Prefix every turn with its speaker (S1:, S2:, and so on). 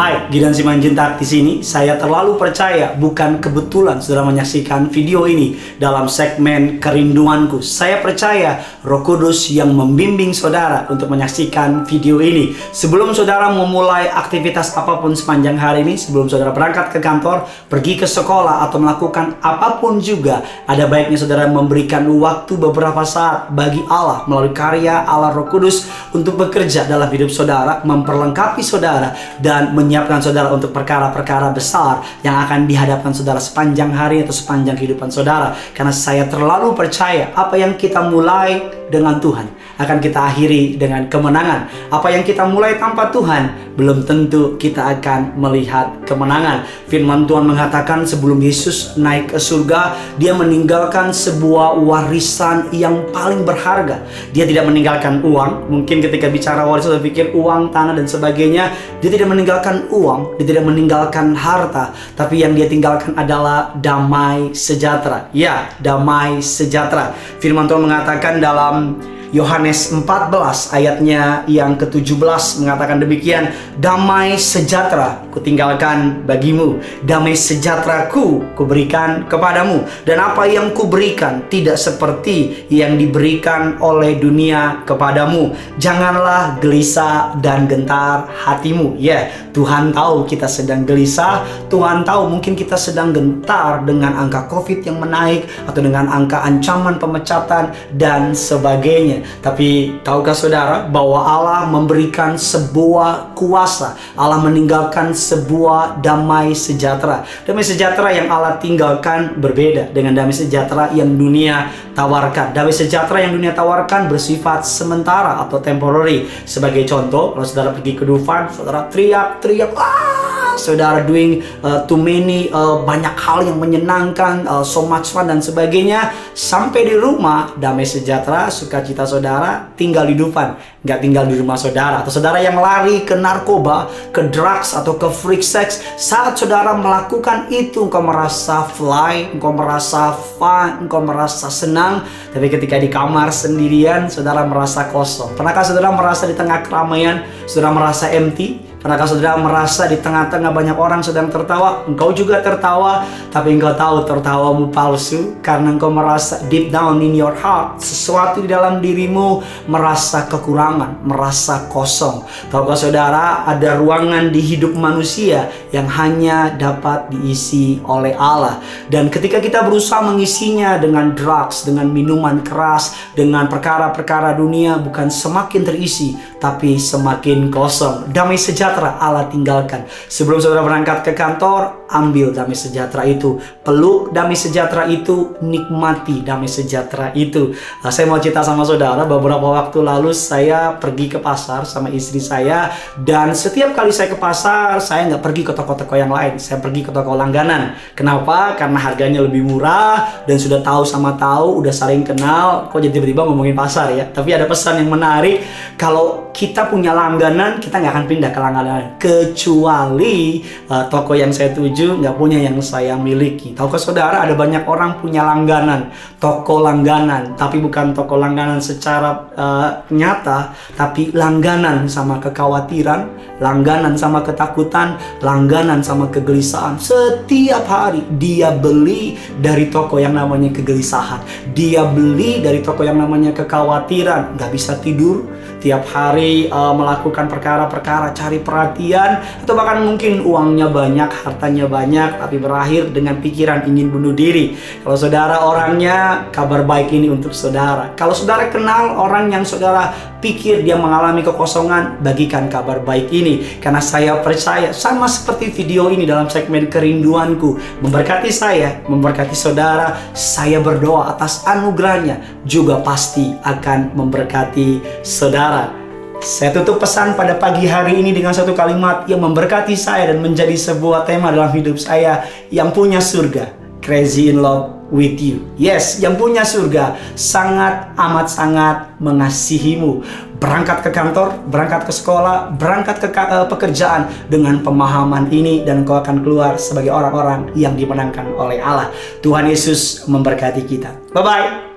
S1: Hai, Gideon Simanjuntak di sini. Saya terlalu percaya bukan kebetulan saudara menyaksikan video ini dalam segmen kerinduanku. Saya percaya Roh Kudus yang membimbing saudara untuk menyaksikan video ini. Sebelum saudara memulai aktivitas apa pun sepanjang hari ini, sebelum saudara berangkat ke kantor, pergi ke sekolah atau melakukan apa pun juga, ada baiknya saudara memberikan waktu beberapa saat bagi Allah melalui karya Allah Roh Kudus untuk bekerja dalam hidup saudara, memperlengkapi saudara dan menyiapkan saudara untuk perkara-perkara besar yang akan dihadapkan saudara sepanjang hari atau sepanjang kehidupan saudara. Karena saya terlalu percaya apa yang kita mulai dengan Tuhan akan kita akhiri dengan kemenangan. Apa yang kita mulai tanpa Tuhan belum tentu kita akan melihat kemenangan. Firman Tuhan mengatakan sebelum Yesus naik ke surga, dia meninggalkan sebuah warisan yang paling berharga. Dia tidak meninggalkan uang. Mungkin ketika bicara warisan saya pikir uang, tanah dan sebagainya. Dia tidak meninggalkan uang, dia tidak meninggalkan harta, tapi yang dia tinggalkan adalah damai sejahtera. Ya, damai sejahtera. Firman Tuhan mengatakan dalam Um, Yohanes 14 ayatnya yang ke-17 mengatakan demikian damai sejahtera kutinggalkan bagimu. Damai sejahteraku kuberikan kepadamu. Dan apa yang kuberikan tidak seperti yang diberikan oleh dunia kepadamu. Janganlah gelisah dan gentar hatimu. Ya yeah, Tuhan tahu kita sedang gelisah. Tuhan tahu mungkin kita sedang gentar dengan angka covid yang menaik atau dengan angka ancaman pemecatan dan sebagainya tapi tahukah saudara bahwa Allah memberikan sebuah kuasa. Allah meninggalkan sebuah damai sejahtera. Damai sejahtera yang Allah tinggalkan berbeda dengan damai sejahtera yang dunia tawarkan. Damai sejahtera yang dunia tawarkan bersifat sementara atau temporary. Sebagai contoh, kalau saudara pergi ke Dufan, saudara teriak-teriak, ah saudara doing uh, too many uh, banyak hal yang menyenangkan, uh, so much fun dan sebagainya, sampai di rumah damai sejahtera, sukacita saudara tinggal di Dufan, nggak tinggal di rumah saudara atau saudara yang lari ke narkoba, ke drugs atau ke freak sex, saat saudara melakukan itu engkau merasa fly, engkau merasa fun, engkau merasa senang, tapi ketika di kamar sendirian saudara merasa kosong. Pernahkah saudara merasa di tengah keramaian, saudara merasa empty? Pernahkah saudara merasa di tengah-tengah banyak orang sedang tertawa? Engkau juga tertawa, tapi engkau tahu tertawamu palsu karena engkau merasa deep down in your heart sesuatu di dalam dirimu merasa kekurangan, merasa kosong. Tahukah saudara ada ruangan di hidup manusia yang hanya dapat diisi oleh Allah. Dan ketika kita berusaha mengisinya dengan drugs, dengan minuman keras, dengan perkara-perkara dunia bukan semakin terisi, tapi semakin kosong. Damai sejahtera sejahtera Allah tinggalkan. Sebelum saudara berangkat ke kantor, ambil damai sejahtera itu. Peluk damai sejahtera itu, nikmati damai sejahtera itu. Nah, saya mau cerita sama saudara, beberapa waktu lalu saya pergi ke pasar sama istri saya. Dan setiap kali saya ke pasar, saya nggak pergi ke toko-toko yang lain. Saya pergi ke toko langganan. Kenapa? Karena harganya lebih murah dan sudah tahu sama tahu, udah saling kenal. Kok jadi tiba-tiba ngomongin pasar ya? Tapi ada pesan yang menarik. Kalau kita punya langganan, kita nggak akan pindah ke langganan kecuali uh, toko yang saya tuju nggak punya yang saya miliki. Ke saudara ada banyak orang punya langganan, toko langganan, tapi bukan toko langganan secara uh, nyata, tapi langganan sama kekhawatiran, langganan sama ketakutan, langganan sama kegelisahan. Setiap hari dia beli dari toko yang namanya kegelisahan, dia beli dari toko yang namanya kekhawatiran, nggak bisa tidur, tiap hari uh, melakukan perkara-perkara cari perhatian atau bahkan mungkin uangnya banyak, hartanya banyak tapi berakhir dengan pikiran ingin bunuh diri. Kalau saudara orangnya kabar baik ini untuk saudara. Kalau saudara kenal orang yang saudara pikir dia mengalami kekosongan, bagikan kabar baik ini karena saya percaya sama seperti video ini dalam segmen kerinduanku memberkati saya, memberkati saudara, saya berdoa atas anugerahnya juga pasti akan memberkati saudara. Saya tutup pesan pada pagi hari ini dengan satu kalimat yang memberkati saya dan menjadi sebuah tema dalam hidup saya yang punya surga. Crazy in love with you. Yes, yang punya surga sangat amat sangat mengasihimu. Berangkat ke kantor, berangkat ke sekolah, berangkat ke uh, pekerjaan dengan pemahaman ini dan kau akan keluar sebagai orang-orang yang dimenangkan oleh Allah. Tuhan Yesus memberkati kita. Bye bye.